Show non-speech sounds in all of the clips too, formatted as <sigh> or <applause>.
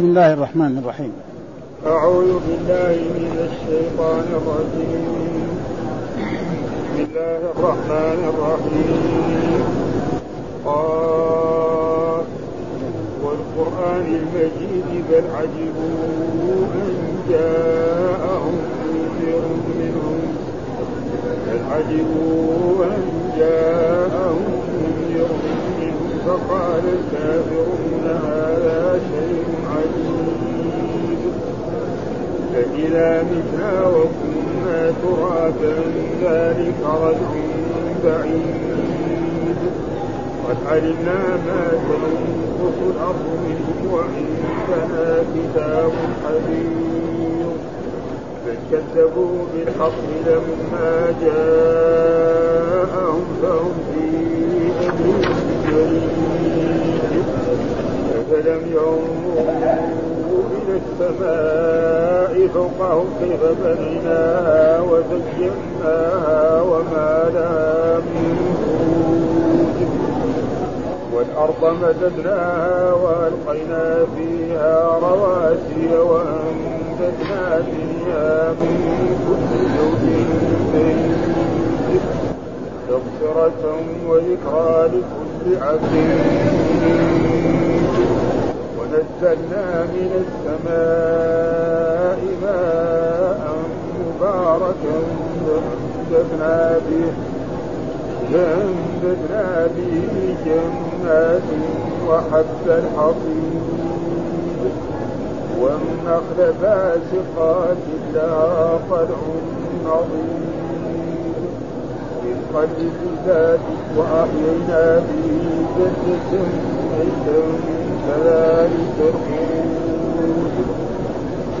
بسم الله الرحمن الرحيم. أعوذ بالله من الشيطان الرجيم. بسم الله الرحمن الرحيم. قال والقرآن المجيد بل عجبوا أن جاءهم منذر منهم. بل عجبوا أن جاءهم منذر منهم. فقال الكافرون هذا شيء فإذا متنا وكنا ترابا؟ ذلك رجع بعيد. قد علمنا ما تنقص الأرض منهم وعندنا كتاب حفيظ. بل كذبوا بالحق لما جاءهم فهم في أمر جديد. أفلم ينظروا إلى السماء فوقهم كيف بنيناها وزيناها وما لها من والأرض مددناها وألقينا فيها رواسي وأنبتنا فيها من كل زوج تغفرة وذكرى لكل عبد ونزلنا من السماء ماء مباركا فأنبتنا به فأنبتنا به جنات وحب الحصيد والنخل باسقات لها طلع نضيد رزقا للعباد وأحيينا به جنة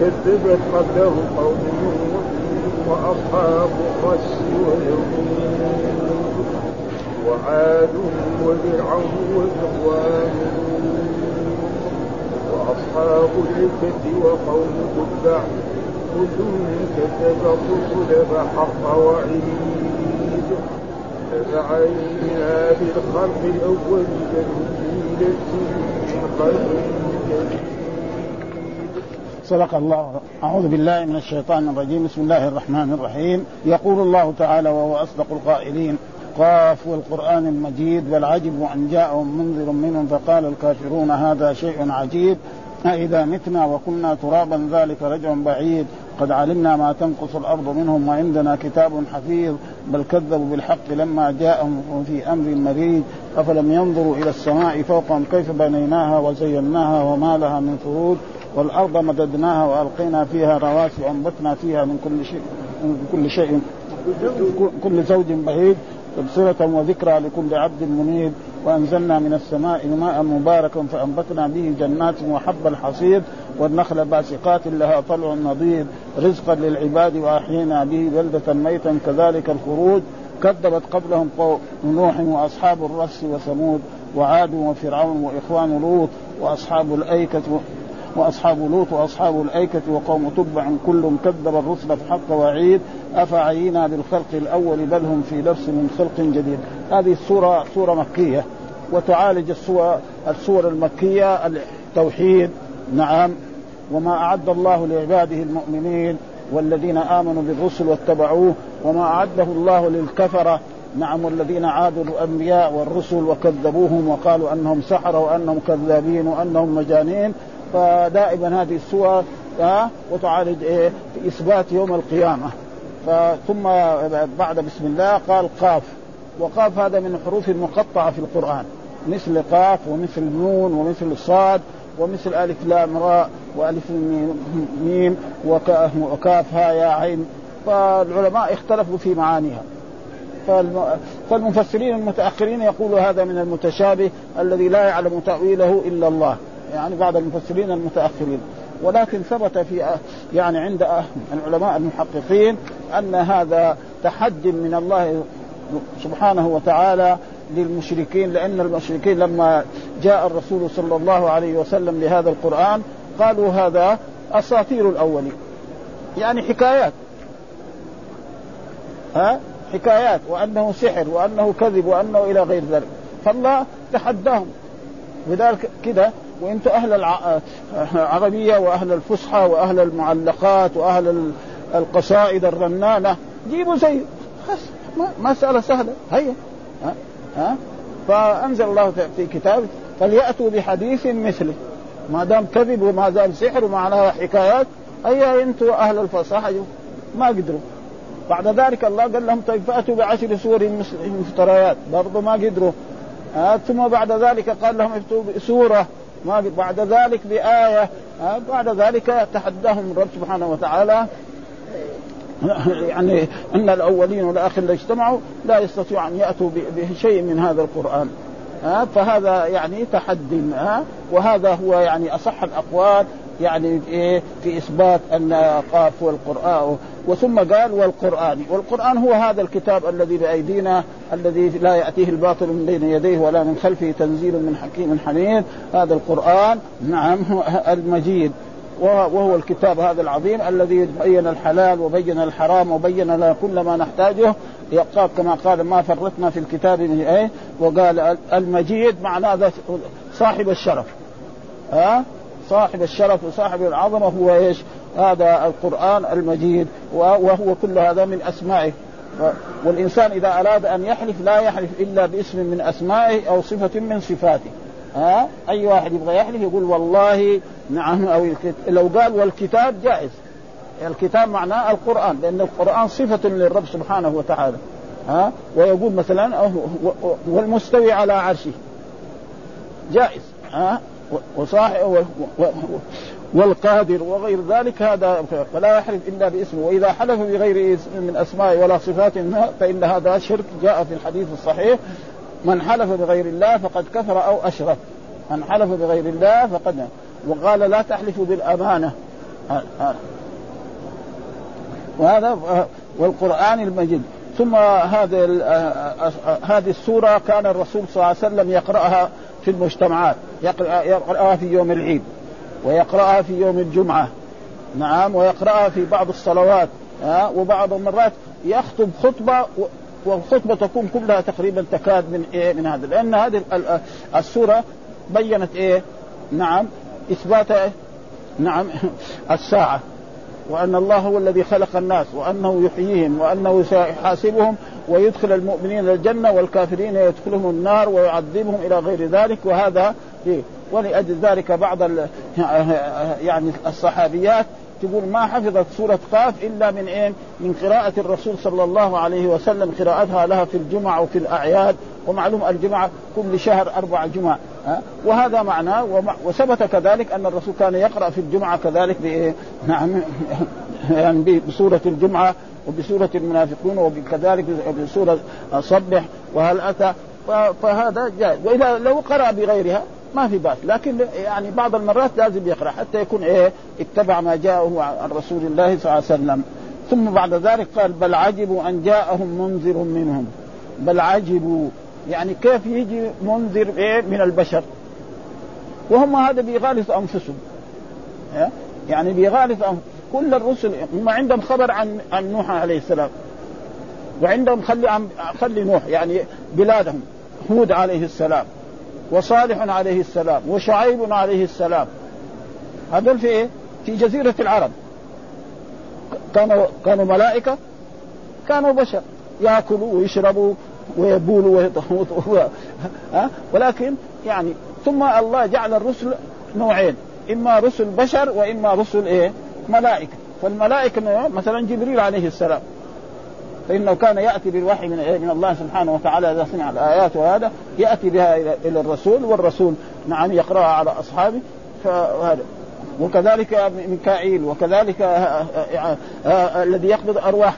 كذبت قبلهم قوم نوح وأصحاب الرس واليهود وعاد وفرعون وإخوان وأصحاب الأيكة وقوم تبع كل كذب الرسل فحق وعيد أفعينا بالخلق الأول جديد صدق الله. أعوذ بالله من الشيطان الرجيم. بسم الله الرحمن الرحيم. يقول الله تعالى وهو أصدق القائلين قاف والقرآن المجيد عجبوا أن جاءهم منذر منهم فقال الكافرون هذا شيء عجيب. أإذا متنا وكنا ترابا ذلك رجع بعيد. قد علمنا ما تنقص الأرض منهم وعندنا كتاب حفيظ. بل كذبوا بالحق لما جاءهم في أمر مريج أفلم ينظروا إلى السماء فوقهم كيف بنيناها وزيناها وما لها من فروج والأرض مددناها وألقينا فيها رواسي وأنبتنا فيها من كل شيء من كل شيء. كل زوج بهيج تبصرة وذكرى لكل عبد منيب. وأنزلنا من السماء ماء مباركا فأنبتنا به جنات وحب الحصيد والنخل باسقات لها طلع نضيد. رزقا للعباد وأحيينا به بلدة ميتا كذلك الخروج. كذبت قبلهم قوم نوح وأصحاب الرس وثمود وعاد وفرعون وإخوان لوط وأصحاب الأيكة وأصحاب لوط وأصحاب الأيكة وقوم تبع كل كذب الرسل فحق وعيد. أفعينا بالخلق الأول بل هم في لبس من خلق جديد. هذه السورة سورة مكية وتعالج السور السور المكية التوحيد. نعم. وما أعد الله لعباده المؤمنين. والذين آمنوا بالرسل واتبعوه وما أعده الله للكفره نعم والذين عادوا الأنبياء والرسل وكذبوهم وقالوا أنهم سحره وأنهم كذابين وأنهم مجانين. فدائما هذه السور وتعالج إيه في اثبات يوم القيامة. ثم بعد بسم الله قال قاف. وقاف هذا من الحروف المقطعه في القرآن. مثل قاف ومثل نون ومثل صاد. ومثل ألف لام راء وألف ميم وكاف ها يا عين. فالعلماء اختلفوا في معانيها. فالمفسرين المتأخرين يقولوا هذا من المتشابه الذي لا يعلم تأويله إلا الله. يعني بعض المفسرين المتأخرين. ولكن ثبت في يعني عند العلماء المحققين أن هذا تحدي من الله سبحانه وتعالى للمشركين لأن المشركين لما جاء الرسول صلى الله عليه وسلم بهذا القرآن قالوا هذا أساطير الاولين يعني حكايات. ها؟ حكايات. وأنه سحر وأنه كذب وأنه إلى غير ذلك. فالله تحداهم. لذلك كده وأنتم أهل العربيه وأهل الفصحى وأهل المعلقات وأهل القصائد الرنانة. جيبوا زي مسألة سهلة. هيا. ها؟ ها؟ فأنزل الله في كتابه. فليأتوا بحديث مثله. ما دام كذب وما دام سحر ومعناها حكايات هيا أنتم أهل الفصاحة؟ ما قدروا. بعد ذلك الله قال لهم طيب فأتوا بعشر سور مفتريات. برضو ما قدروا. آه ثم بعد ذلك قال لهم اتوا بسوره ما بعد ذلك بآية. آه بعد ذلك تحداهم الرب سبحانه وتعالى. يعني إن الأولين والآخرين اجتمعوا لا يستطيعوا أن يأتوا بشيء من هذا القرآن. ها فهذا يعني تحدي ها وهذا هو يعني أصح الأقوال يعني في, في إثبات أن قاف والقرآن وثم قال والقرآن. والقرآن هو هذا الكتاب الذي بأيدينا الذي لا يأتيه الباطل من بين يديه ولا من خلفه تنزيل من حكيم حميد. هذا القرآن نعم <laughs> المجيد. وهو الكتاب هذا العظيم الذي بين الحلال وبين الحرام وبين لنا كل ما نحتاجه. يقاب كما قال ما فرطنا في الكتاب من إيه؟ وقال المجيد معناه صاحب الشرف. ها؟ صاحب الشرف وصاحب العظمة هو إيش؟ هذا القرآن المجيد وهو كل هذا من أسمائه. والإنسان إذا أراد أن يحلف لا يحلف إلا باسم من أسمائه أو صفة من صفاته. ها؟ أي واحد يبغى يحلف يقول والله نعم أو لو قال والكتاب جائز. الكتاب معناه القرآن لأن القرآن صفة للرب سبحانه وتعالى. ها؟ ويقول مثلا والمستوي على عرشه. جائز ها؟ وصاحب والقادر وغير ذلك هذا فلا يحلف إلا باسمه. وإذا حلف بغير اسم من أسماء ولا صفات فإن هذا شرك. جاء في الحديث الصحيح من حلف بغير الله فقد كفر أو أشرك. من حلف بغير الله فقد وقال لا تحلفوا بالأمانة. وهذا والقرآن المجيد. ثم هذه هذه السورة كان الرسول صلى الله عليه وسلم يقرأها في المجتمعات. يقرأها في يوم العيد ويقرأها في يوم الجمعة. نعم ويقرأها في بعض الصلوات ها وبعض المرات يخطب خطبة والخطبة تكون كلها تقريبا تكاد من إيه؟ من هذا. لأن هذه السورة بينت إيه؟ نعم إثبات إيه؟ نعم <laughs> الساعة. وأن الله هو الذي خلق الناس وأنه يحييهم وأنه سيحاسبهم ويدخل المؤمنين الجنة والكافرين يدخلهم النار ويعذبهم إلى غير ذلك. وهذا إيه ولأجل ذلك بعض يعني الصحابيات تقول ما حفظت سورة قاف إلا من إيه؟ من قراءة الرسول صلى الله عليه وسلم قراءتها لها في الجمعة وفي الأعياد ومعلوم الجمعة كل شهر أربع جمع وهذا معناه وثبت كذلك أن الرسول كان يقرأ في الجمعة كذلك بإيه؟ نعم يعني بسورة الجمعة وبسورة المنافقون وكذلك بسورة صبح وهل أتى فهذا جائز وإذا لو قرأ بغيرها ما في بأس. لكن يعني بعض المرات لازم يقرأ حتى يكون إيه اتبع ما جاءه عن رسول الله صلى الله عليه وسلم. ثم بعد ذلك قال بل عجبوا أن جاءهم منذر منهم. بل عجبوا. يعني كيف يجي منذر إيه من البشر؟ وهم هذا بيغالط أنفسهم. يعني بيغالط أنفسهم كل الرسل هم عندهم خبر عن عن نوح عليه السلام. وعندهم خلي عن خلي نوح يعني بلادهم هود عليه السلام. وصالح عليه السلام وشعيب عليه السلام. هذول في إيه؟ في جزيرة العرب. كانوا كانوا ملائكة كانوا بشر. يأكلوا ويشربوا ويبولوا <laughs> ها؟ ولكن يعني ثم الله جعل الرسل نوعين إما رسل بشر وإما رسل إيه؟ ملائكة. فالملائكة مثلا جبريل عليه السلام. فإنه كان يأتي بالوحي من من الله سبحانه وتعالى إذا سمع الآيات وهذا يأتي بها إلى الرسول والرسول نعم يقرأها على أصحابه فهذا. وكذلك ميكائيل وكذلك الذي يقبض أرواح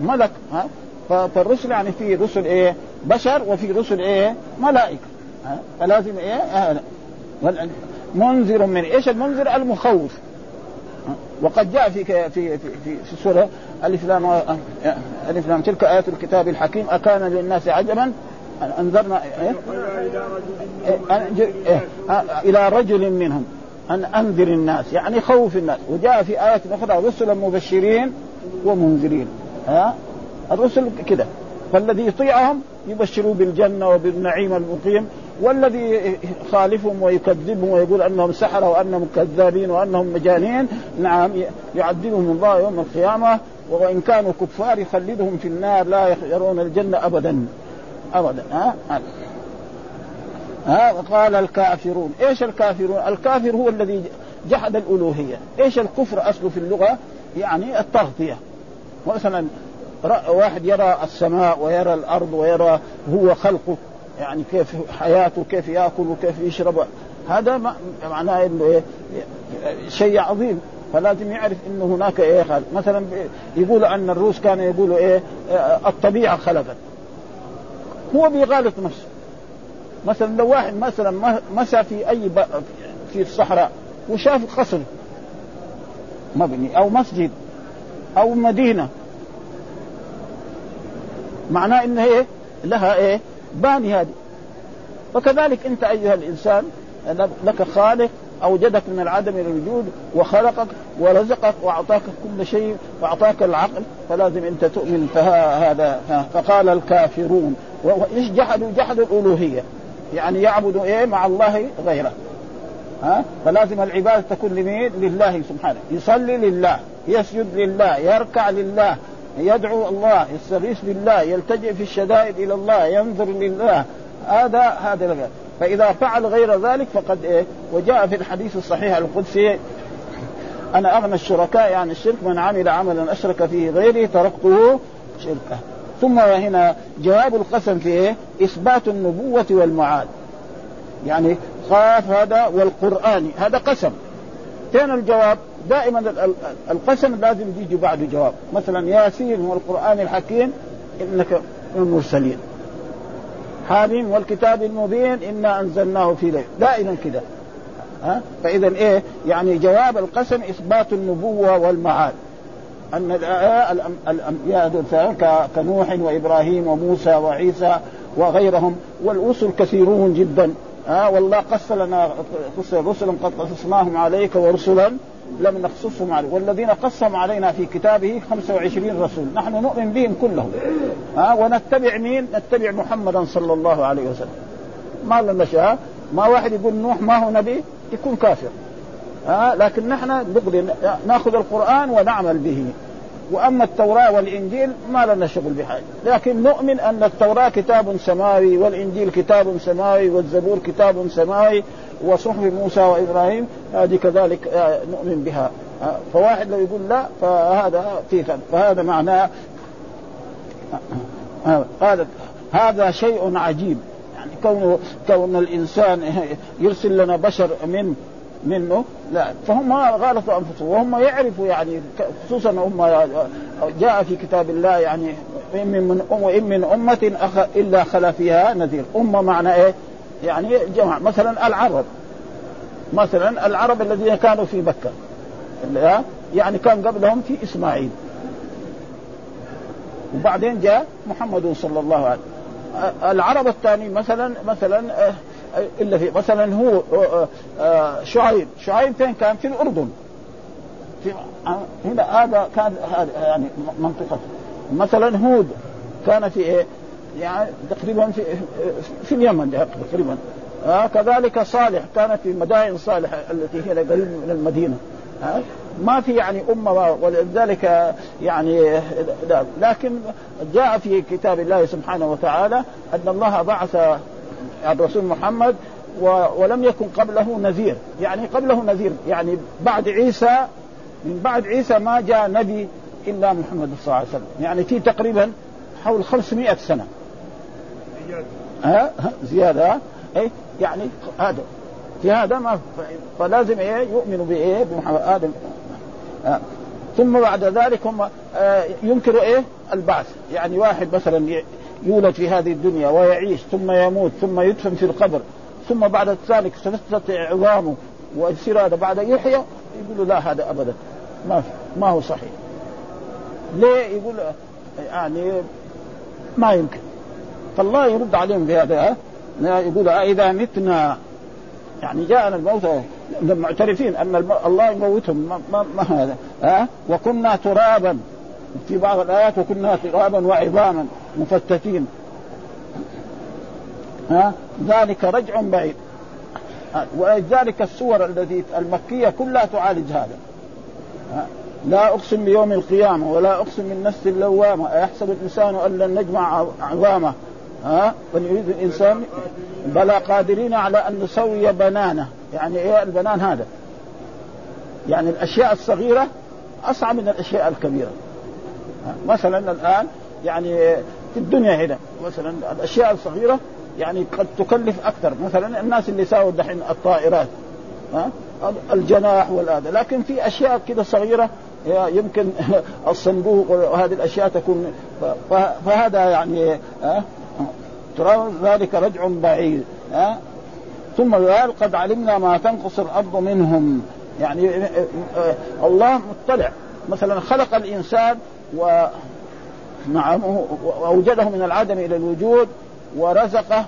ملك ها؟ فالرسل يعني في رسل إيه؟ بشر وفي رسل إيه؟ ملائكة فلازم إيه؟ منذر من إيش؟ المنذر المخوف. وقد جاء في في في في, في سورة ألف لام ألف لام. تلك آيات الكتاب الحكيم. أكان للناس عجبا؟ أنذرنا إيه؟ إيه؟ إلى رجل منهم. أن أنذر الناس يعني خوف الناس. وجاء في ايات أخرى رسلا مبشرين ومنذرين. ها؟ الرسل كده. فالذي يطيعهم يبشروا بالجنة وبالنعيم المقيم. والذي يخالفهم ويكذبهم ويقول أنهم سحرة وأنهم كذابين وأنهم مجانين نعم يعذبهم الله يوم القيامة وإن كانوا كفار يخلدهم في النار لا يرون الجنة ابدا. ابدا ها؟ ها؟ قال الكافرون إيش الكافرون؟ الكافر هو الذي جحد الألوهية. إيش الكفر أصله في اللغة؟ يعني التغطية. مثلا واحد يرى السماء ويرى الأرض ويرى هو خلقه. يعني كيف حياته كيف يأكل وكيف يشرب. هذا معناه إنه إيه شيء عظيم. فلازم يعرف انه هناك إيه خالق مثلا يقول أن الروس كانوا يقولوا إيه الطبيعة خلقت. هو بيغالط نفسه. مثلا لو واحد مثلا مسى في أي في الصحراء وشاف قصر مبني أو مسجد أو مدينة معناه انها إيه لها إيه باني هذه. وكذلك انت أيها الإنسان لك خالق أوجدك من العدم إلى الوجود وخلقك ورزقك وأعطاك كل شيء وأعطاك العقل فلازم أنت تؤمن فهذا فقال الكافرون وايش جحدوا؟ جحدوا الألوهية. يعني يعبدوا إيه؟ مع الله غيره. ها؟ فلازم العبادة تكون لمين؟ لله سبحانه. يصلي لله يسجد لله يركع لله يدعو الله يستغيث بالله يلتجئ في الشدائد إلى الله ينظر لله. هذا هذا فإذا فعل غير ذلك فقد إيه؟ وجاء في الحديث الصحيح القدسي أنا أغنى الشركاء يعني الشرك من عمل عملا أشرك فيه غيري تركته شركة. ثم هنا جواب القسم في إيه؟ إثبات النبوة والمعاد. يعني خاف هذا والقرآن. هذا قسم. فين الجواب؟ دائما القسم لازم يجي بعده جواب. مثلا ياسين والقران الحكيم إنك من المرسلين. حاميم والكتاب المبين إنا أنزلناه في ليل. دائما كده. ها؟ فاذا إيه؟ يعني جواب القسم إثبات النبوة والمعاد. أن الأنبياء كنوح وإبراهيم وموسى وعيسى وغيرهم والرسل كثيرون جدا. ها والله قص لنا رسلا قد قصصناهم عليك ورسلا لم نقصصهم عليك. والذين قصهم علينا في كتابه 25 رسول. نحن نؤمن بهم كلهم. ها ونتبع مين؟ نتبع محمدا صلى الله عليه وسلم. ما لنا شيء ما واحد يقول نوح ما هو نبي؟ يكون كافر. ها لكن نحن نقضي نأخذ القرآن ونعمل به. وأما التوراة والإنجيل ما لنا شغل بحاجة، لكن نؤمن أن التوراة كتاب سماوي والإنجيل كتاب سماوي والزبور كتاب سماوي وصحف موسى وإبراهيم هذه كذلك آه، نؤمن بها. آه، فواحد لو يقول لا فهذا في فهذا معناه آه، هذا هذا شيء عجيب. يعني كون كون الإنسان <laughs> يرسل لنا بشر من منه لا فهم غالطوا أنفسهم وهم يعرفوا يعني خصوصا هم جاء في كتاب الله يعني وان من وان من أمة إلا خلا فيها نذير. امه معنى إيه؟ يعني جمع مثلا العرب. مثلا العرب الذين كانوا في مكة. يعني كان قبلهم في إسماعيل. وبعدين جاء محمد صلى الله عليه وسلم. العرب الثاني مثلا مثلا آه، إلا في مثلا هو آه، آه، شعيب. شعيب فين كان؟ في الأردن. في هنا هذا كان يعني منطقة. مثلا هود كان في إيه؟ يعني تقريبا في في اليمن تقريبا. آه كذلك صالح كان في مدائن صالح التي هي قريب من المدينة. آه ما في يعني أمة ولذلك يعني لكن جاء في كتاب الله سبحانه وتعالى أن الله بعث الرسول محمد ولم يكن قبله نذير. يعني قبله نذير. يعني بعد عيسى من بعد عيسى ما جاء نبي إلا محمد صلى الله عليه وسلم. يعني في تقريبا حول 500 سنة. ها؟ زيادة. اي يعني هذا. في هذا ما فلازم إيه؟ يؤمنوا بإيه؟ بمحمد آدم. آه. ثم بعد ذلك هم آه ينكروا إيه؟ البعث. يعني واحد مثلا يولد في هذه الدنيا ويعيش ثم يموت ثم يدفن في القبر ثم بعد ذلك تتسع عظامه ويصير هذا بعد يحيى يقولوا لا هذا ابدا. ما في ما هو صحيح. ليه؟ يقول يعني ما يمكن. فالله يرد عليهم بهذا يقول إذا متنا يعني جاءنا الموت معترفين أن الله يموتهم ما, ما, ما هذا؟ ها؟ وكنا ترابا. في بعض الآيات وكنا ترابا وعظاما مفتتين. ها؟ ذلك رجع بعيد. ولذلك السور التي المكية كلها تعالج هذا. لا أقسم بيوم القيامة ولا أقسم بالنفس اللوامة. أيحسب الإنسان أن لن نجمع عظامه؟ ها؟ بل يريد الإنسان بلى قادرين على أن نسوي بنانه. يعني إيه البنان هذا؟ يعني الأشياء الصغيرة أصعب من الأشياء الكبيرة. مثلا الآن يعني في الدنيا هنا مثلا الأشياء الصغيرة يعني قد تكلف أكثر. مثلا الناس اللي ساووا دحين الطائرات ها؟ الجناح والهذا. لكن في أشياء كده صغيرة يمكن <laughs> الصندوق وهذه الأشياء تكون فهذا يعني ترى ذلك رجع بعيد ها؟ ثم قال قد علمنا ما تنقص الأرض منهم. يعني الله مطلع. مثلا خلق الإنسان و نعم وأوجده من العدم إلى الوجود ورزقه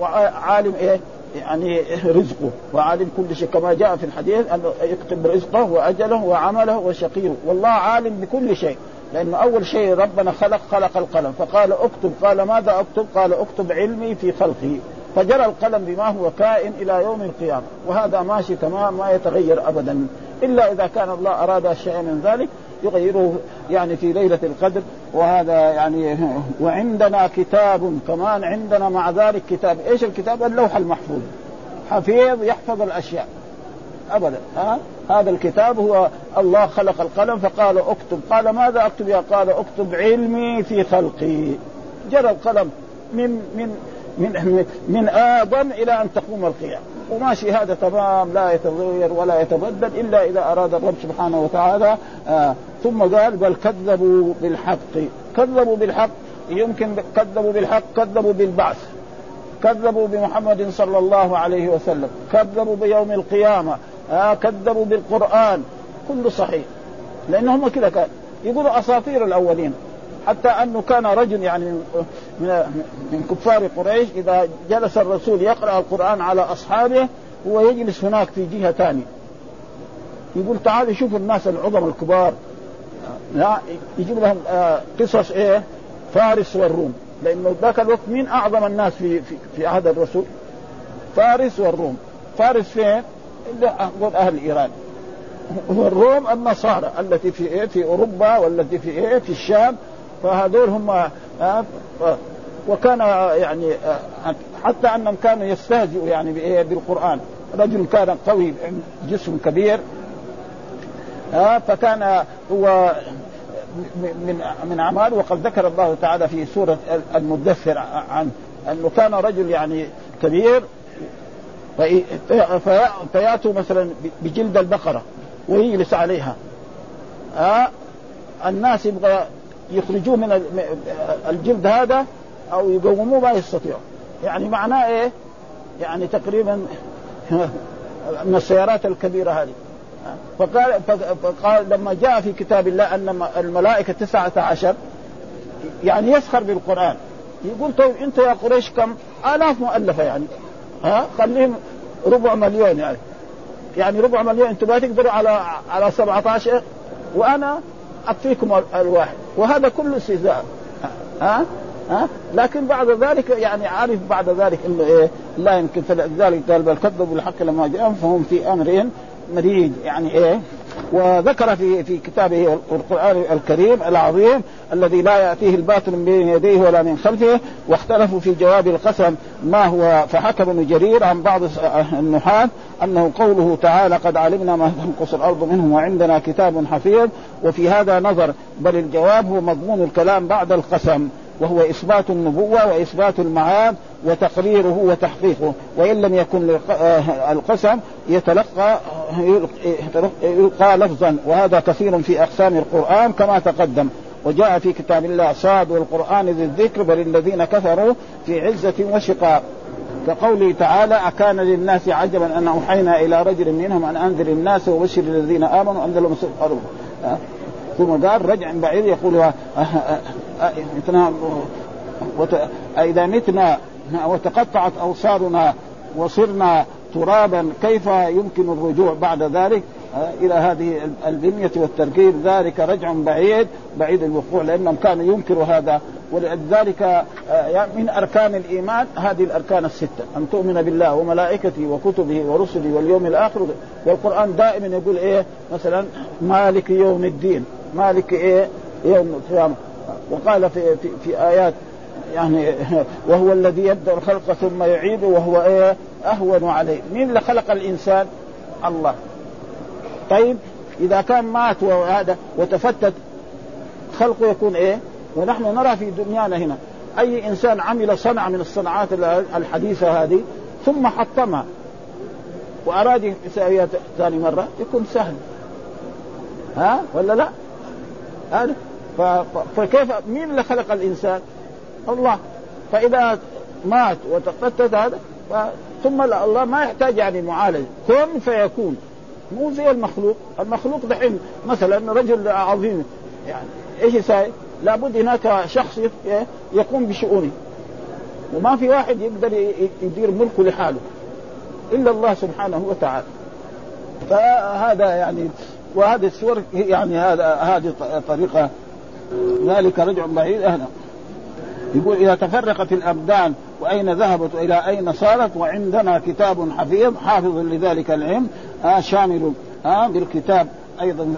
وعالم إيه؟ يعني رزقه. وعالم كل شيء. كما جاء في الحديث انه يكتب رزقه وأجله وعمله وشقيه. والله عالم بكل شيء. لأنه أول شيء ربنا خلق خلق القلم. فقال اكتب. قال ماذا أكتب؟ قال اكتب علمي في خلقه. فجرى القلم بما هو كائن إلى يوم القيامة. وهذا ماشي تمام ما يتغير ابدا. إلا إذا كان الله أراد شيئا من ذلك يغيره يعني في ليلة القدر وهذا يعني <laughs> وعندنا كتاب كمان عندنا مع ذلك كتاب. إيش الكتاب؟ اللوح المحفوظ. حفيظ يحفظ الأشياء. ابدا. ها؟ هذا الكتاب هو الله خلق القلم فقال اكتب. قال ماذا أكتب يا؟ قال اكتب علمي في خلقي. جرى القلم من من من من آدم إلى أن تقوم القيامه وماشي هذا تمام لا يتغير ولا يتبدل إلا إذا أراد الرب سبحانه وتعالى آه ثم قال بل كذبوا بالحق. كذبوا بالحق يمكن كذبوا بالحق كذبوا بالبعث. كذبوا بمحمد صلى الله عليه وسلم. كذبوا بيوم القيامة. آه كذبوا بالقرآن. كله صحيح. لأنهم كذا كان. يقولوا أساطير الأولين. حتى أنه كان رجل يعني من كفار قريش إذا جلس الرسول يقرأ القرآن على أصحابه هو يجلس هناك في جهة ثانية. يقول تعالوا شوفوا الناس العظم الكبار. لا يجيب لهم آه قصص إيه؟ فارس والروم. لأنه ذاك الوقت مين أعظم الناس في في, في عهد الرسول؟ فارس والروم. فارس فين؟ اللي أهل إيران. والروم النصارى التي في إيه؟ في أوروبا والتي في إيه؟ في الشام. فهذول هم آه، وكان يعني آه، حتى أنهم كانوا يستهزئوا يعني بالقرآن. رجل كان قوي جسم كبير آه، فكان هو من من اعماله وقد ذكر الله تعالى في سورة المدثر عن أنه كان رجل يعني كبير فيأتوا مثلا بجلد البقرة ويجلس عليها. آه الناس يبغى يخرجوه من الجلد هذا أو يقوموه ما يستطيعوا. يعني معناه إيه؟ يعني تقريبا <laughs> من السيارات الكبيرة هذه. فقال فقال لما جاء في كتاب الله أن الملائكة تسعة عشر يعني يسخر بالقرآن. يقول طيب أنت يا قريش كم؟ آلاف مؤلفة يعني. ها؟ خليهم ربع مليون يعني. يعني ربع مليون أنتم ما تقدروا على على 17 وأنا اكفيكم الواحد. وهذا كله استهزاء. ها؟ ها؟ لكن بعد ذلك يعني عارف بعد ذلك إنه إيه؟ لا يمكن. فلذلك قال بل كذبوا بالحق لما جاءهم فهم في أمر مريج يعني إيه؟ وذكر في في كتابه القرآن الكريم العظيم الذي لا يأتيه الباطل من بين يديه ولا من خلفه واختلفوا في جواب القسم ما هو فحكى ابن جرير عن بعض النحاة أنه قوله تعالى قد علمنا ما تنقص الأرض منهم وعندنا كتاب حفيظ وفي هذا نظر بل الجواب هو مضمون الكلام بعد القسم. وهو إثبات النبوة وإثبات المعاد وتقريره وتحقيقه. وإن لم يكن آه، القسم يتلقى يلقى لفظا. وهذا كثير في أقسام القرآن كما تقدم. وجاء في كتاب الله صاد والقران ذي الذكر بل الذين كفروا في عزة وشقاق. كقوله تعالى أكان للناس عجبا أن أوحينا إلى رجل منهم أن أنذر الناس وبشر الذين آمنوا أن لهم ثم قال رجع بعيد يقول إذا متنا وتقطعت أوصارنا وصرنا ترابا كيف يمكن الرجوع بعد ذلك؟ إلى هذه البنية والتركيب. ذلك رجع بعيد بعيد الوقوع لانهم كانوا ينكروا هذا. ولذلك آه، من أركان الإيمان هذه الأركان الستة. أن تؤمن بالله وملائكته وكتبه ورسله واليوم الآخر. والقرآن دائما يقول إيه؟ مثلا مالك يوم الدين. مالك إيه؟ يوم القيامة. وقال في في, في آيات يعني <laughs> وهو الذي يبدأ الخلق ثم يعيده وهو إيه؟ أهون عليه. مين اللي خلق الإنسان؟ الله. طيب إذا كان مات وهذا وتفتت خلقه يكون إيه؟ ونحن نرى في دنيانا هنا أي إنسان عمل صنعة من الصناعات الحديثة هذه ثم حطمها وأراد يساويها ثاني مرة يكون سهل. ها؟ ولا لا؟ هذا فكيف مين اللي خلق الإنسان؟ الله. فإذا مات وتفتت هذا ثم الله ما يحتاج يعني معالجة. كن فيكون. مو زي المخلوق. المخلوق دحين مثلا رجل عظيم يعني إيش يساوي؟ لابد هناك شخص يقوم بشؤونه. وما في واحد يقدر يدير ملكه لحاله. إلا الله سبحانه وتعالى. فهذا يعني وهذه السور يعني هذا هذه طريقة ذلك رجع بعيد أهلا يقول إذا تفرقت الأبدان وأين ذهبت والى أين صارت وعندنا كتاب حفيظ حافظ لذلك العلم آه شامل آه بالكتاب أيضا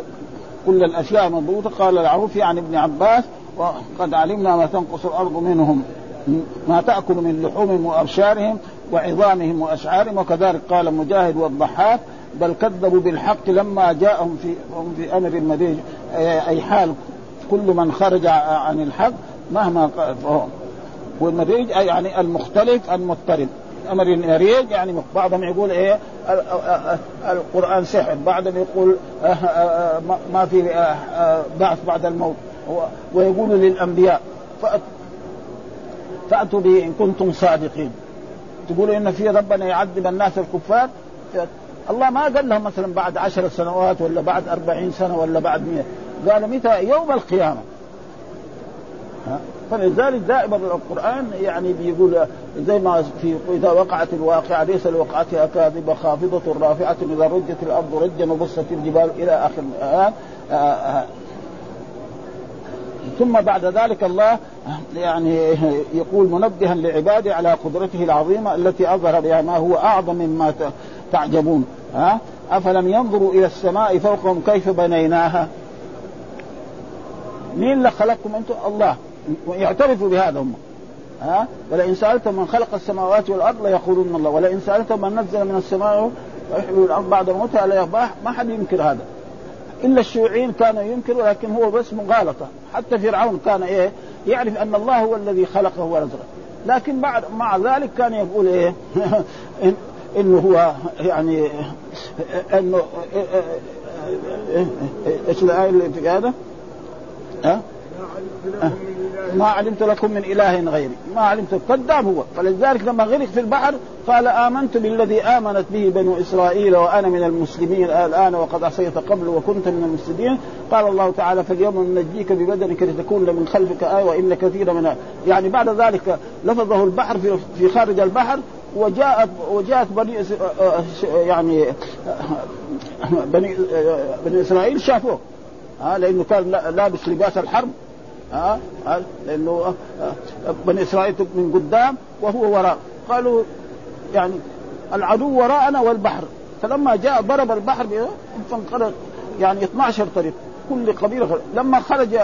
كل الأشياء مضبوطة. قال العروفي عن ابن عباس وقد علمنا ما تنقص الأرض منهم ما تأكل من لحومهم وأبشارهم وعظامهم وأشعارهم. وكذلك قال مجاهد والضحاك بل كذبوا بالحق لما جاءهم في في أمر المديج أي حال كل من خرج عن الحق مهما والمريج يعني المختلف المضطرب. أمر المريج يعني بعضهم يقول إيه القرآن سحر. بعضهم يقول آه، آه، آه، ما في بعث بعد الموت. ويقول للأنبياء فأتوا به إن كنتم صادقين. تقولوا إن في ربنا يعذب الناس الكفار؟ الله ما قال لهم مثلا بعد عشر سنوات ولا بعد أربعين سنة ولا بعد مئة. قال متى؟ يوم القيامة. فلذلك دائما القرآن يعني بيقول زي ما في إذا وقعت الواقعة ليس لوقعتها كاذبه خافضة رافعة إذا رجت الأرض رجا وبست الجبال إلى آخر الآن. آه، آه، ثم بعد ذلك الله يعني يقول منبها لعباده على قدرته العظيمة التي أظهر بها ما هو أعظم مما تعجبون. ها؟ أفلم ينظروا إلى السماء فوقهم كيف بنيناها؟ مين اللي خلقكم أنتم الله ويعترفوا بهذا هم ها ولئن سالتم من خلق السماوات والارض ليقولون الله ولئن سالتم من نزل من السماء ويحيي الأرض بعد موتها لا ما حد ينكر هذا الا الشيوعيين كانوا ينكروا لكن هو بس مغالطه حتى فرعون كان إيه يعرف ان الله هو الذي خلقه ورزقه لكن بعد مع ذلك كان يقول إيه انه هو يعني انه إيش الايه اللي في هذا؟ ها؟ ما علمت لكم من إله غيري. ما علمت. كذاب هو. فلذلك لما غرق في البحر قال آمنت بالذي آمنت به بنو إسرائيل وأنا من المسلمين الآن وقد عصيت قبل وكنت من المفسدين. قال الله تعالى فاليوم ننجيك ببدنك لتكون من خلفك آية وإن كثيرا من يعني بعد ذلك لفظه البحر في في خارج البحر وجاءت وجاءت بني يعني بني بني إسرائيل شافوه. ها لأنه كان لابس لباس الحرب ها ها لأنه بني إسرائيل من قدام وهو وراء. قالوا يعني العدو وراءنا والبحر. فلما جاء ضرب البحر فانقلب يعني 12 طريق. كل قبيلة لما خرج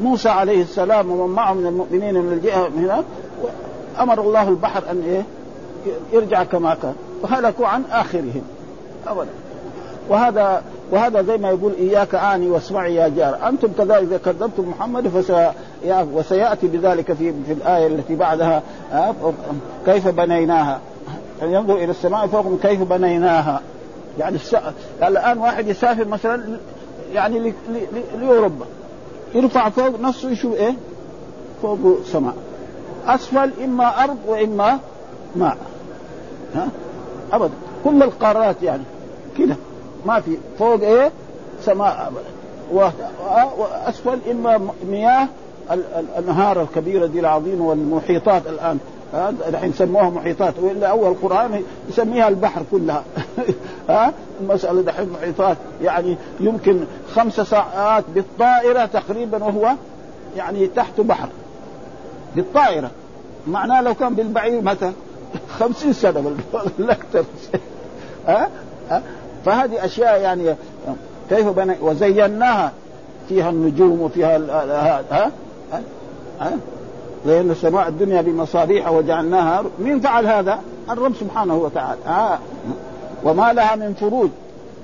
موسى عليه السلام ومن معه من المؤمنين من الجهة من هناك أمر الله البحر أن إيه؟ يرجع كما كان. فهلكوا عن آخرهم. ابدا. وهذا وهذا زي ما يقول إياك آني واسمعي يا جار. أنتم كذلك إذا كذبتم محمد فس وسيأتي بذلك في في الآية التي بعدها. كيف بنيناها؟ ينظر إلى السماء فوقهم كيف بنيناها. يعني. الآن واحد يسافر مثلا يعني لأوروبا. يرفع فوق نفسه يشوف إيه؟ فوق سماء أسفل إما أرض وإما ماء. ها؟ ابدا. كل القارات يعني. كده. ما في فوق إيه؟ سماء واسفل إما مياه الأنهار الكبيرة دي العظيمة والمحيطات الآن. الحين سموها محيطات. وإلا أول القران يسميها البحر كلها. <laughs> ها؟ المسألة دحين محيطات. يعني يمكن خمس ساعات بالطائرة تقريبا وهو يعني تحت بحر. بالطائرة. معناه لو كان بالبعير متى؟ <laughs> خمسين سنة لا أكثر ها؟ ها؟ فهذه أشياء يعني كيف بني وزيناها فيها النجوم وفيها ها ها, ها؟ لأن السماء الدنيا بمصابيح وجعلناها مين فعل هذا؟ الرب سبحانه وتعالى آه. وما لها من فروج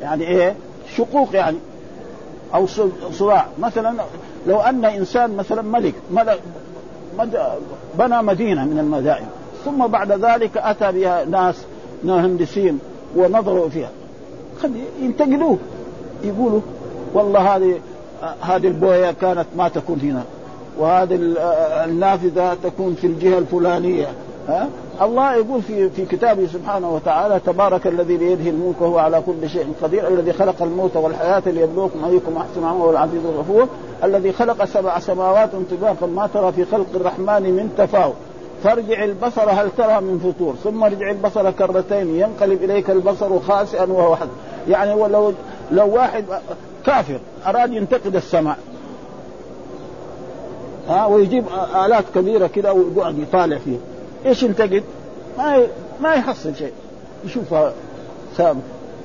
يعني إيه؟ شقوق يعني أو صراع مثلا لو أن إنسان مثلا ملك ملك بنى مدينة من المدائن ثم بعد ذلك أتى بها ناس مهندسين ونظروا فيها ينتقدوه. يقولوا والله هذه هذه البويه كانت ما تكون هنا. وهذه النافذة تكون في الجهة الفلانية. ها؟ الله يقول في في كتابه سبحانه وتعالى تبارك الذي بيده الملك وهو على كل شيء قدير الذي خلق الموت والحياة ليبلوكم أيكم أحسن عملا وهو العزيز الغفور الذي خلق سبع سماوات طباقا ما ترى في خلق الرحمن من تفاوت. فارجع البصر هل ترى من فطور؟ ثم ارجع البصر كرتين ينقلب إليك البصر خاسئا وهو حد. يعني ولو لو واحد كافر أراد ينتقد السماء. ها ويجيب آلات كبيرة كده ويقعد يطالع فيها. إيش ينتقد؟ ما ما يحصل شيء. يشوفها سام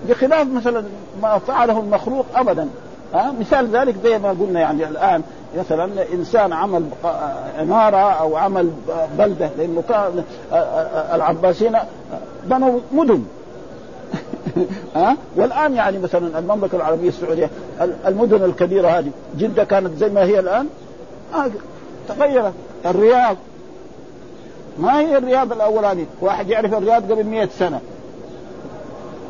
بخلاف مثلا ما فعله المخلوق ابدا. ها؟ مثال ذلك زي ما قلنا يعني الآن مثلا إنسان عمل عمارة أو عمل بلدة لأنه كان العباسيين بنوا مدن. <laughs> ها؟ والآن يعني مثلا المملكة العربية السعودية المدن الكبيرة هذه جدة كانت زي ما هي الآن؟ آه تغيرت. الرياض. ما هي الرياض الاولاني واحد يعرف الرياض قبل مئة سنة.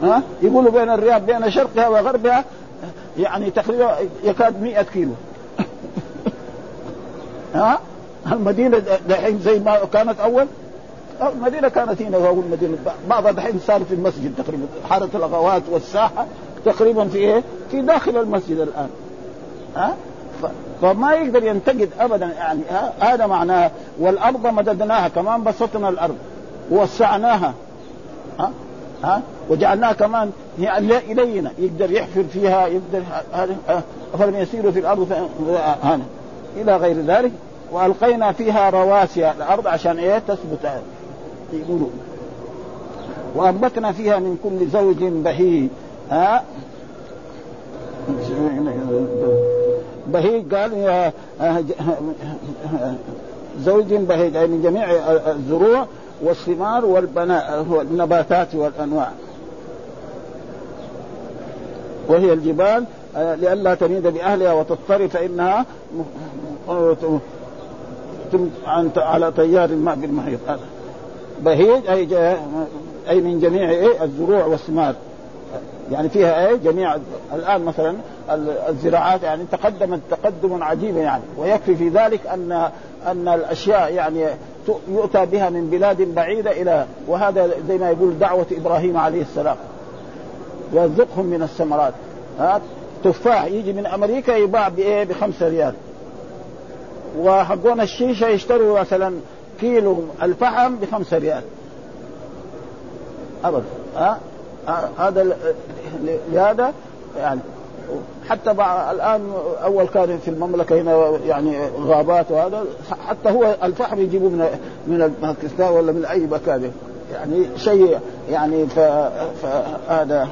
ها؟ يقولوا بين الرياض بين شرقها وغربها يعني تقريبا يكاد مئة كيلو. ها؟ المدينة دحين زي ما كانت أول؟ المدينة كانت هنا اول مدينه بعضها دحين صار في المسجد تقريبا. حارة الاغوات والساحة تقريبا في إيه؟ في داخل المسجد الآن. ها؟ فما يقدر ينتقد ابدا يعني هذا معناه والأرض مددناها كمان بسطنا الأرض ووسعناها. ها؟ ها؟ وجعلناها كمان يعني إلينا يقدر يحفر فيها يقدر افلم يسيروا في الأرض هذا إلى غير ذلك وألقينا فيها رواسي الأرض عشان إيه؟ تثبت. يقولوا. وأنبتنا فيها من كل زوج بهيج. ها؟ بهيج قال زوج بهيج أي من جميع الزروع والثمار والنباتات والأنواع. وهي الجبال لئلا تميد بأهلها وتضطر فإنها على تيار الماء بالمحيط. بهيج أي أي من جميع إيه الزروع والثمار. يعني فيها إيه جميع الآن مثلا الزراعات يعني تقدمت تقدم عجيبا يعني. ويكفي في ذلك أن أن الأشياء يعني يؤتى بها من بلاد بعيدة إلى وهذا زي ما يقول دعوة إبراهيم عليه السلام. يرزقهم من الثمرات. ها؟ تفاح يجي من أمريكا يباع بإيه؟ بخمسة ريال. وحقون الشيشة يشتروا مثلا كيلو الفحم بخمسة ريال. ابدا. ها؟ هذا لهذا يعني حتى الآن أول كان في المملكة هنا يعني غابات وهذا حتى هو الفحم يجيبوه من من باكستان ولا من أي مكان. يعني شيء يعني فهذا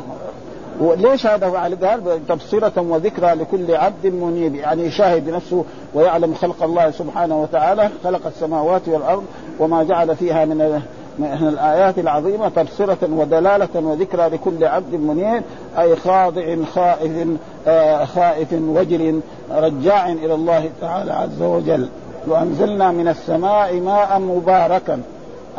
وليش هذا؟ قال تبصرة وذكرى لكل عبد منيب يعني يشاهد بنفسه ويعلم خلق الله سبحانه وتعالى خلق السماوات والأرض وما جعل فيها من من الآيات العظيمة تبصرة ودلالة وذكرى لكل عبد منيب أي خاضع خائف آه خائف وجل رجاع إلى الله تعالى عز وجل. وأنزلنا من السماء ماء مباركا.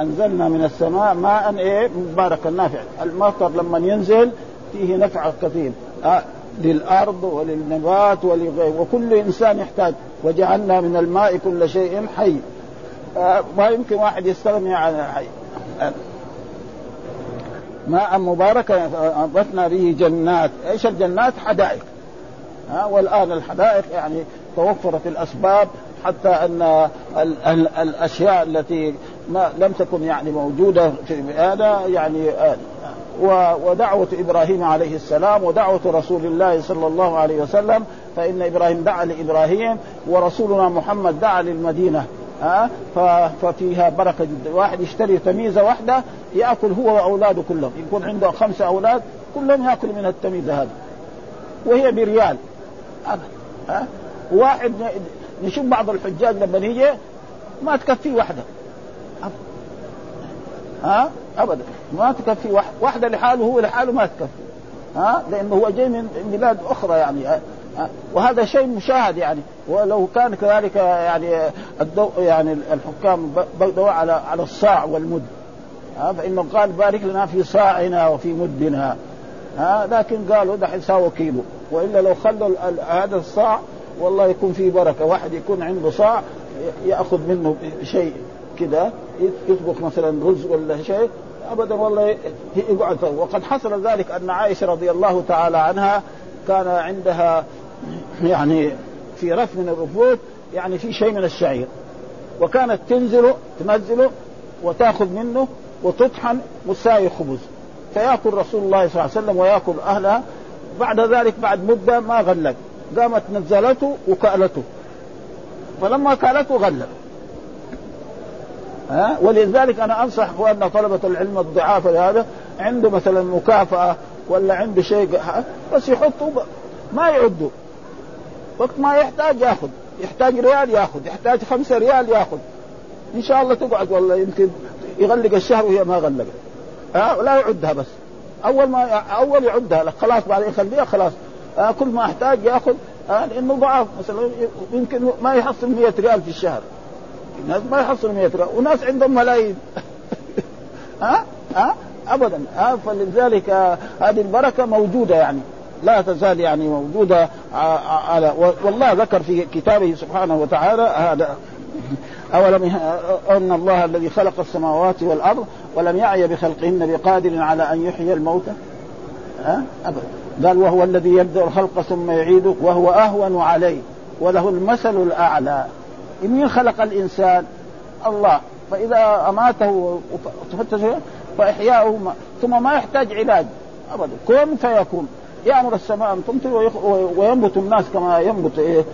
أنزلنا من السماء ماء إيه؟ مباركا نافع. المطر لما ينزل فيه نفع كثير. آه للأرض وللنبات ولغير وكل إنسان يحتاج. وجعلنا من الماء كل شيء حي. آه ما يمكن واحد يستغني عن الحي. ماء مباركا انبتنا به جنات، إيش الجنات؟ حدائق. ها والآن الحدائق يعني توفرت الأسباب حتى أن ال ال الأشياء التي ما لم تكن يعني موجودة في هذا يعني ودعوة إبراهيم عليه السلام ودعوة رسول الله صلى الله عليه وسلم فإن إبراهيم دعا لإبراهيم ورسولنا محمد دعا للمدينة ها؟ ففيها بركة جدا. واحد يشتري تميزة واحدة يأكل هو وأولاده كلهم. يكون عنده خمسة أولاد كلهم يأكل من التميزة هذه وهي بريال. ها؟ واحد نشوف بعض الحجاج لما يجي ما تكفيه واحدة. ها؟ ابدا. ما تكفي واحدة لحاله هو لحاله ما تكفي. ها؟ لأنه هو جاي من بلاد أخرى يعني. وهذا شيء مشاهد يعني. ولو كان كذلك يعني الدو يعني الحكام بدوا على على الصاع والمد. ها فإنه قال بارك لنا في صاعنا وفي مدنا. ها لكن قالوا دحين ساووا كيلو. وإلا لو خلوا هذا الصاع والله يكون فيه بركة. واحد يكون عنده صاع يأخذ منه شيء كده يطبخ مثلا رز ولا شيء ابدا والله يقعد وقد حصل ذلك أن عائشة رضي الله تعالى عنها كان عندها يعني في رف من الرفوف يعني في شيء من الشعير وكانت تنزل تنزله وتأخذ منه وتطحن مساوي خبز. فيأكل رسول الله صلى الله عليه وسلم ويأكل أهلها. بعد ذلك بعد مدة ما غلق قامت نزلته وكألته. فلما كألته غلق ها؟ ولذلك أنا أنصح أخواننا طلبة العلم الضعاف هذا عنده مثلا مكافأة ولا عنده شيء بس يحطوا ما يعدوا وقت ما يحتاج يأخذ. يحتاج ريال ياخذ يحتاج خمسة ريال ياخذ. إن شاء الله تقعد والله يمكن يغلق الشهر وهي ما غلقت. ها ولا يعدها بس. أول ما أول يعدها لك. خلاص بعدين يخليها خلاص. آه كل ما احتاج ياخذ. آه لأنه ضعاف. مثلا يمكن ما يحصل 100 ريال في الشهر. ناس ما يحصلوا 100 ريال. وناس عندهم ملايين. <laughs> ها؟ ها؟ ابدا. ها؟ فلذلك هذه البركة موجودة يعني. لا تزال يعني موجودة على والله ذكر في كتابه سبحانه وتعالى هذا. أولم أن الله الذي خلق السماوات والأرض ولم يعي بخلقهن بقادر على أن يحيي الموتى. ها؟ أبدا. قال وهو الذي يبدأ الخلق ثم يعيده وهو أهون عليه وله المثل الأعلى. مين خلق الإنسان؟ الله. فإذا أماته وتفتش فاحياؤه ثم ما يحتاج علاج. أبدا. كن فيكون. يامر السماء أن تمطر وينبت الناس كما ينبت إيه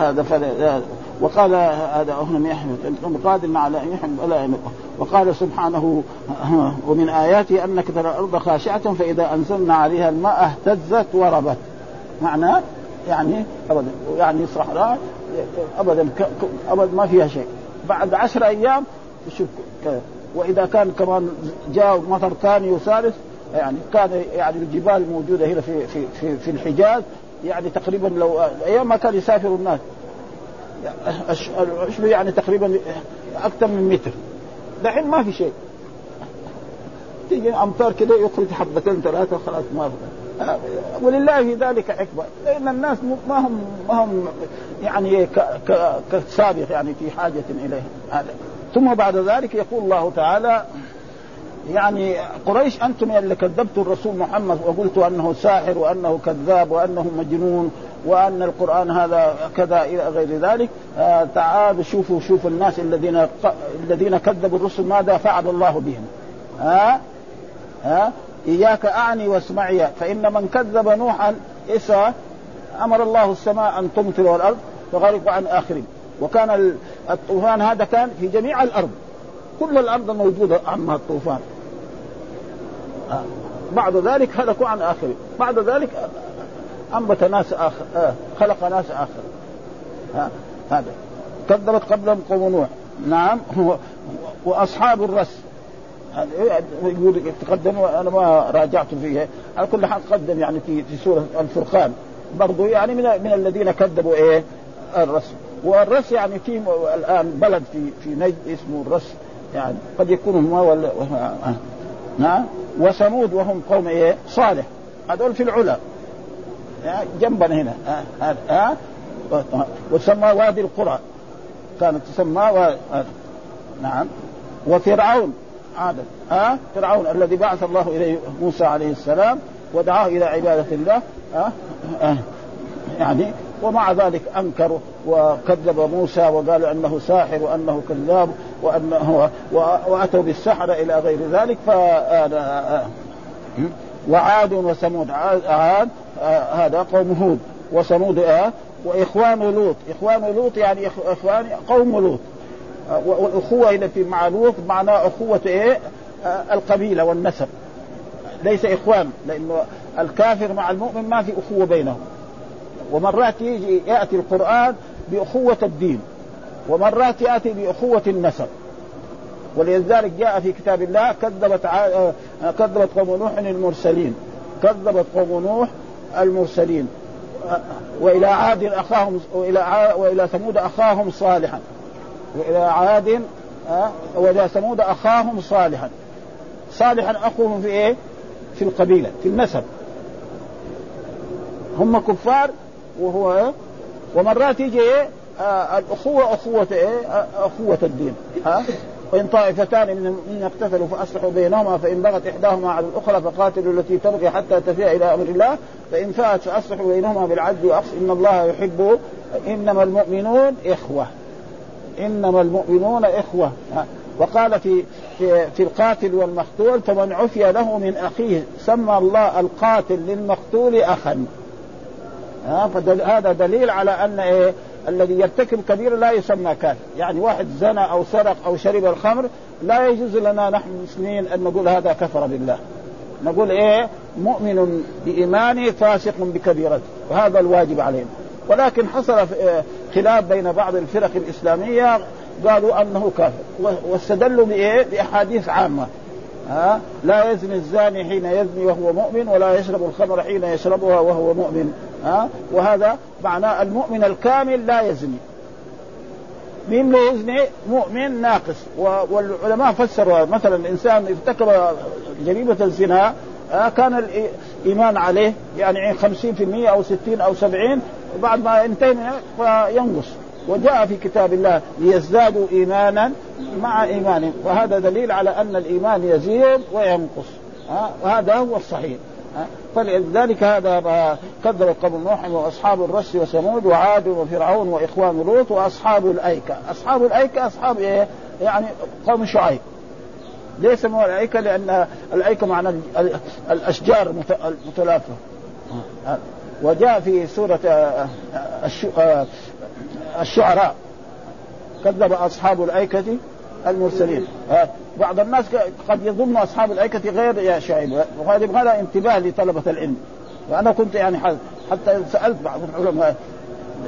هذا وقال هذا لم يحمد قادر على ان يحمد ولا وقال سبحانه ومن اياته أنك ترى الأرض خاشعة فإذا أنزلنا عليها الماء اهتزت وربت. معناه يعني أبدا يعني صحراء أبدا أبدا ما فيها شيء. بعد عشر أيام تشوف وإذا كان كمان جاء مطر ثاني وثالث يعني كان يعني الجبال موجودة هنا في في في, في الحجاز يعني تقريبا لو أيام ما كان يسافر الناس. العشب يعني تقريبا أكثر من متر. دحين ما في شيء. تيجي أمطار كده يخرج حبتين ثلاثة خلاص ما ولله ذلك حكمه لأن الناس ما هم ما هم يعني كسابق يعني في حاجة إليه. هذا. ثم بعد ذلك يقول الله تعالى يعني قريش أنتم اللي كذبتوا الرسول محمد وقلتوا أنه ساحر وأنه كذاب وأنه مجنون وأن القرآن هذا كذا إلى غير ذلك. آه تعالوا شوفوا شوفوا الناس الذين الذين كذبوا الرسل ماذا فعل الله بهم. ها آه؟ ها آه؟ إياك أعني واسمعي. فإن من كذب نوحا إسا أمر الله السماء أن تمطر والأرض فغرق عن آخرين. وكان الطوفان هذا كان في جميع الأرض. كل الأرض موجودة عما الطوفان. بعد ذلك هلكوا عن آخرين. بعد ذلك أنبت ناس آخر آه. خلق ناس آخر. آه. هذا. كذبت قبلهم قوم نوح. نعم. وأصحاب الرس. يقول تقدم وأنا ما راجعت فيه. على كل حال قدم يعني في في سورة الفرقان. برضو يعني من من الذين كذبوا إيه؟ الرسل والرس يعني في الآن بلد في في نجد اسمه الرس. يعني قد يكون هما ولا نعم. وثمود وهم قوم إيه؟ صالح. هذول في العلا. جنبنا هنا. ها ها وتسمى وادي القرى. كانت تسمى و... نعم. وفرعون. عادة ها فرعون الذي بعث الله إليه موسى عليه السلام ودعاه إلى عبادة الله. ها. يعني ومع ذلك انكروا وكذب موسى وقالوا أنه ساحر وأنه كذاب وانه وأتوا بالسحرة إلى غير ذلك ف وعاد وثمود عاد هذا قوم هود وثمود وإخوان لوط إخوان لوط يعني إخوان قوم لوط. والاخوه هنا في مع لوط معناه أخوة إيه؟ القبيلة والنسب. ليس إخوان لأنه الكافر مع المؤمن ما في أخوة بينهم. ومرات يجي يأتي القرآن بأخوة الدين ومرات يأتي بأخوة النسب. ولذلك جاء في كتاب الله كذبت ع... كذبت قوم نوح المرسلين كذبت قوم نوح المرسلين. وإلى عاد أخاهم وإلى ع... وإلى ثمود أخاهم صالحا. وإلى عاد وإلى ثمود أخاهم صالحا. صالحا أخوهم في إيه؟ في القبيلة في النسب. هم كفار وهو إيه؟ ومرات يجي إيه؟ آه الأخوة أخوة إيه؟ آه أخوة الدين ها؟ وإن طائفتان من المؤمنين اقتتلوا فأصلحوا بينهما فإن بغت إحداهما على الأخرى فقاتلوا التي تبغي حتى تفيء إلى أمر الله فإن فات فأصلحوا بينهما بالعدل وأقص إن الله يحب إنما المؤمنون إخوة إنما المؤمنون إخوة وقال في في, في القاتل والمقتول فمن عفي له من أخيه سمى الله القاتل للمقتول أخا فهذا دليل على أن إيه الذي يرتكب كبيرة لا يسمى كافر يعني واحد زنى أو سرق أو شرب الخمر لا يجوز لنا نحن المسلمين أن نقول هذا كفر بالله. نقول إيه مؤمن بإيمانه فاسق بكبيرته وهذا الواجب علينا. ولكن حصل خلاف بين بعض الفرق الإسلامية قالوا أنه كافر. واستدلوا بإيه؟ بأحاديث عامة. ها لا يزني الزاني حين يزني وهو مؤمن ولا يشرب الخمر حين يشربها وهو مؤمن. ها؟ وهذا معناه المؤمن الكامل لا يزني. مين لا يزني؟ مؤمن ناقص. والعلماء فسروا مثلا الانسان ارتكب جريمة الزنا كان الإيمان عليه يعني 50% أو 60 أو 70 بعد ما ينتهي فينقص. وجاء في كتاب الله ليزدادوا ايمانا مع إيمانهم. وهذا دليل على أن الإيمان يزيد وينقص. وهذا هو الصحيح. فلذلك هذا كذب قوم نوح وأصحاب الرس وثمود وعاد وفرعون وإخوان لوط وأصحاب الأيكة، أصحاب الأيكة أصحاب إيه؟ يعني قوم شعيب. ليه سموها الأيكة؟ لأن الأيكة معنى الأشجار المتلافة. وجاء في سورة الشعراء كذب أصحاب الأيكة المرسلين. بعض الناس قد يظن أصحاب الأيكة غير يا شعيب وهذا يبغى انتباه لطلبة العلم. وأنا كنت يعني حتى سألت بعض العلماء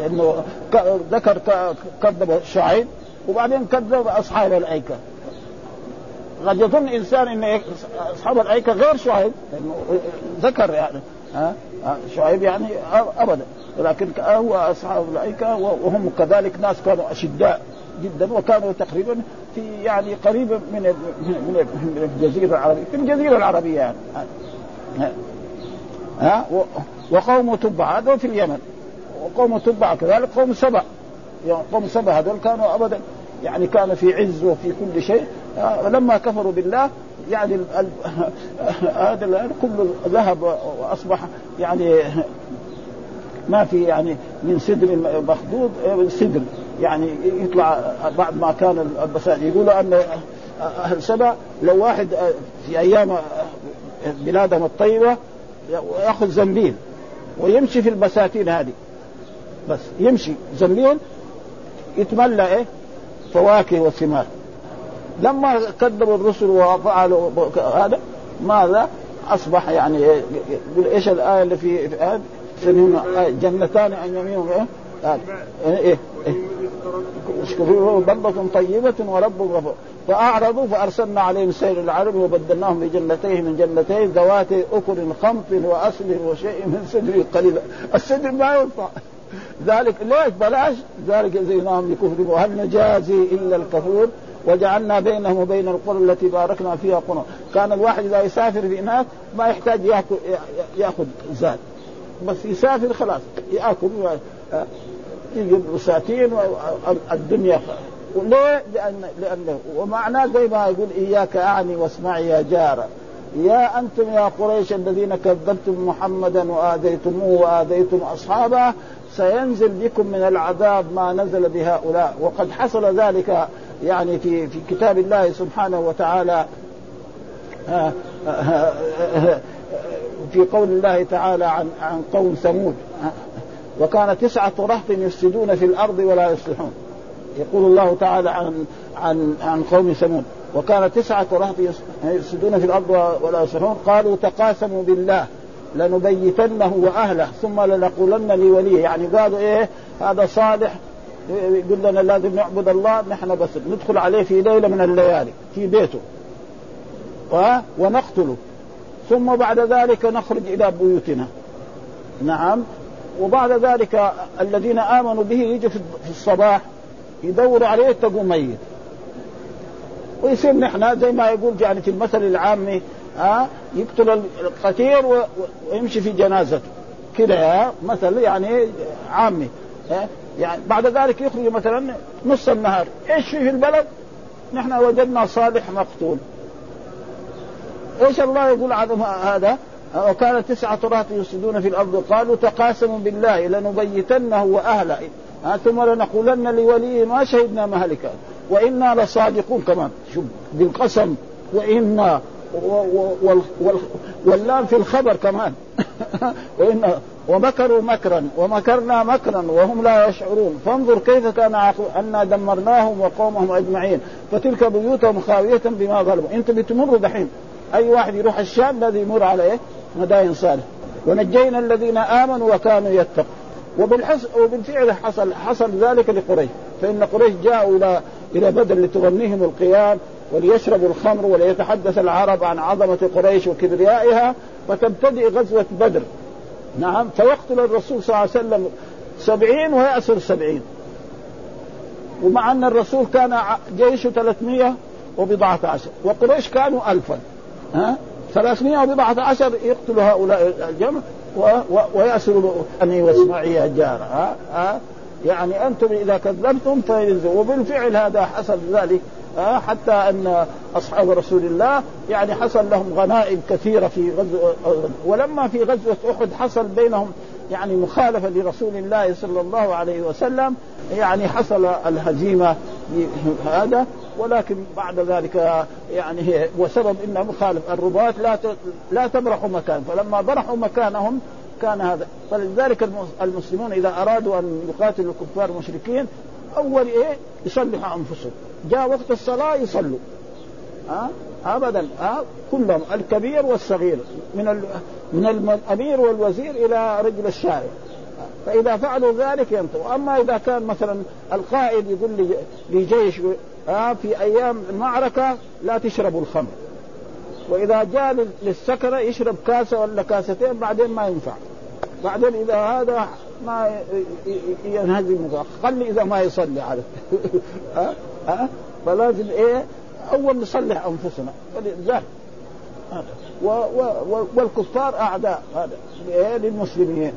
إنه ذكر كذب شعيب وبعدين كذب أصحاب الأيكة. قد يظن إنسان إن أصحاب الأيكة غير شعيب ذكر يعني. ها شعيب يعني أبدا. ولكن هو أصحاب الأيكة وهم كذلك ناس كانوا أشداء. جدا وكانوا تقريبا في يعني قريب من من الجزيرة العربية في الجزيرة العربية يعني. ها وقوم تبع هذا في اليمن. وقوم تبع كذلك قوم سبع يعني قوم سبع هذول كانوا ابدا يعني كانوا في عز وفي كل شيء. لما كفروا بالله يعني <laughs> هذا كله ذهب وأصبح يعني ما في يعني من سدر مخدود سدر يعني يطلع بعد ما كان البساتين. يقولوا أن أهل سبع لو واحد في أيام بلادهم الطيبة يأخذ زنبيل ويمشي في البساتين هذه. بس يمشي زنبيل يتملى إيه؟ فواكه وثمار. لما كذبوا الرسل وفعلوا هذا ماذا؟ أصبح يعني يقول إيش الآية اللي في هذا؟ جنتان عن يمين إيه؟ إيه؟ إيه؟ بلدة طيبة ورب غفور. فأعرضوا فأرسلنا عليهم سير العرب وبدلناهم بجنتين من جنتين ذوات أكل خمط وأصل وشيء من سدر قليل. السدر ما ينفع. ذلك ليش بلاش؟ ذلك زيناهم لكفرهم وهل نجازي إلا الكفور؟ وجعلنا بينهم وبين القرى التي باركنا فيها قرى. كان الواحد إذا يسافر هناك ما يحتاج يأكل يأخذ زاد. بس يسافر خلاص. يأكل. يجيب بساتين الدنيا وليه؟ لأن لأنه ومعناه زي ما يقول إياك أعني واسمعي يا جارة يا أنتم يا قريش الذين كذبتم محمدا وآذيتموه وآذيتم أصحابه سينزل بكم من العذاب ما نزل بهؤلاء. وقد حصل ذلك يعني في في كتاب الله سبحانه وتعالى في قول الله تعالى عن عن قوم ثمود. وكان تسعة رهط يفسدون في الأرض ولا يصلحون. يقول الله تعالى عن عن عن قوم ثمود. وكان تسعة رهط يفسدون في الأرض ولا يصلحون. قالوا تقاسموا بالله. لنبيتنه وأهله. ثم لنقولن لوليه. يعني قالوا إيه؟ هذا صالح. يقول لنا لازم نعبد الله. نحن بس ندخل عليه في ليلة من الليالي. في بيته. ونقتله. ثم بعد ذلك نخرج إلى بيوتنا. نعم. وبعد ذلك الذين آمنوا به يجوا في الصباح يدوروا عليه تقوم ميت. ويصير نحن زي ما يقول يعني في المثل العامي ها يقتل القتيل ويمشي في جنازته. كذا مثل يعني عامي يعني بعد ذلك يخرج مثلا نص النهار. إيش في في البلد؟ نحن وجدنا صالح مقتول. إيش الله يقول عن هذا؟ وكان تسعة رهط يفسدون في الأرض. قالوا تقاسموا بالله لنبيتنه وأهله. ثم لنقولن لوليه ما شهدنا مهلكا وإنا لصادقون كمان شوف بالقسم. وإنا واللام في الخبر كمان. <laughs> وإن ومكروا مكرا ومكرنا مكرا وهم لا يشعرون. فانظر كيف كان أنا دمرناهم وقومهم أجمعين. فتلك بيوتهم خاوية بما ظلموا. أنت بتمر دحين. أي واحد يروح الشام الذي يمر عليه مدائن صالح. ونجينا الذين آمنوا وكانوا يتقون. وبالحس وبالفعل حصل حصل ذلك لقريش. فإن قريش جاءوا إلى إلى بدر لتغنيهم القيام وليشربوا الخمر وليتحدث العرب عن عظمة قريش وكبريائها فتبتدئ غزوة بدر. نعم. فيقتل الرسول صلى الله عليه وسلم سبعين ويأسر سبعين. ومع أن الرسول كان جيشه 300 وبضعة عشر. وقريش كانوا ألفا. ها؟ 314 يقتل هؤلاء الجمع ويأسر أني واسمعي الجار ها؟ ها؟ يعني أنتم إذا كذبتم فينزل وبالفعل هذا حصل ذلك. ها؟ حتى أن أصحاب رسول الله يعني حصل لهم غنائم كثيرة في غزوة ولما في غزوة أحد حصل بينهم يعني مخالفة لرسول الله صلى الله عليه وسلم يعني حصل الهزيمة هذا ولكن بعد ذلك يعني وسبب إنه مخالف الرباط لا لا تبرحوا مكان فلما برحوا مكانهم كان هذا. فلذلك المسلمون إذا أرادوا أن يقاتلوا الكفار المشركين أول إيه؟ يصلحوا أنفسهم. جاء وقت الصلاة يصلوا. ها؟ ابدا. ها؟ كلهم الكبير والصغير. من. من الأمير والوزير إلى رجل الشارع. فإذا فعلوا ذلك ينطوا أما إذا كان مثلا القائد يقول لجيش آه في أيام المعركة لا تشربوا الخمر. وإذا جاء للسكرة يشرب كاسة ولا كاستين بعدين ما ينفع. بعدين إذا هذا ما ينهزم خلي إذا ما يصلي على ها ها فلازم إيه؟ أول نصلح أنفسنا. ولذلك والكفار أعداء. هذا. إيه للمسلمين.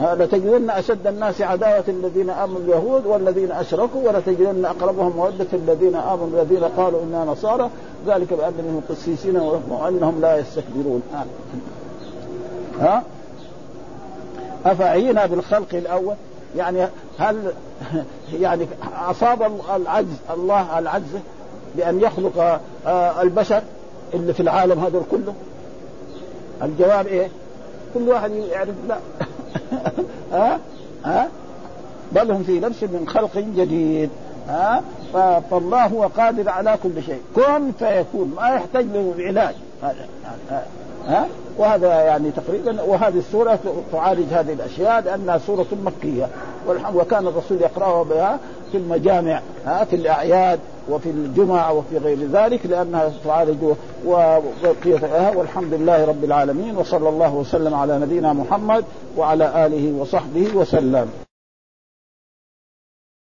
هذا تجدن أشد الناس عداوة الذين آمنوا اليهود والذين أشركوا ولتجدن أقربهم مودة الذين آمنوا الذين قالوا إنا نصارى. ذلك بأن منهم قسيسين وانهم لا يستكبرون. آه. ها؟ أفعينا بالخلق الأول؟ يعني هل <laughs> يعني أصاب العجز الله العجز بأن يخلق آه، البشر؟ اللي في العالم هذا كله الجواب إيه؟ كل واحد يعرف لا. <laughs> ها؟ ها؟ بل هم في نفس من خلق جديد. ها؟ فالله هو قادر على كل شيء. كن فيكون. ما يحتاج له علاج ها؟ وهذا يعني تقريبا وهذه السورة تعالج هذه الأشياء لأنها سورة مكية. وكان الرسول يقرأها بها في المجامع ها؟ في الأعياد. وفي الجمعة وفي غير ذلك لأنها تعالج وبقية والحمد لله رب العالمين وصلى الله وسلم على نبينا محمد وعلى آله وصحبه وسلم.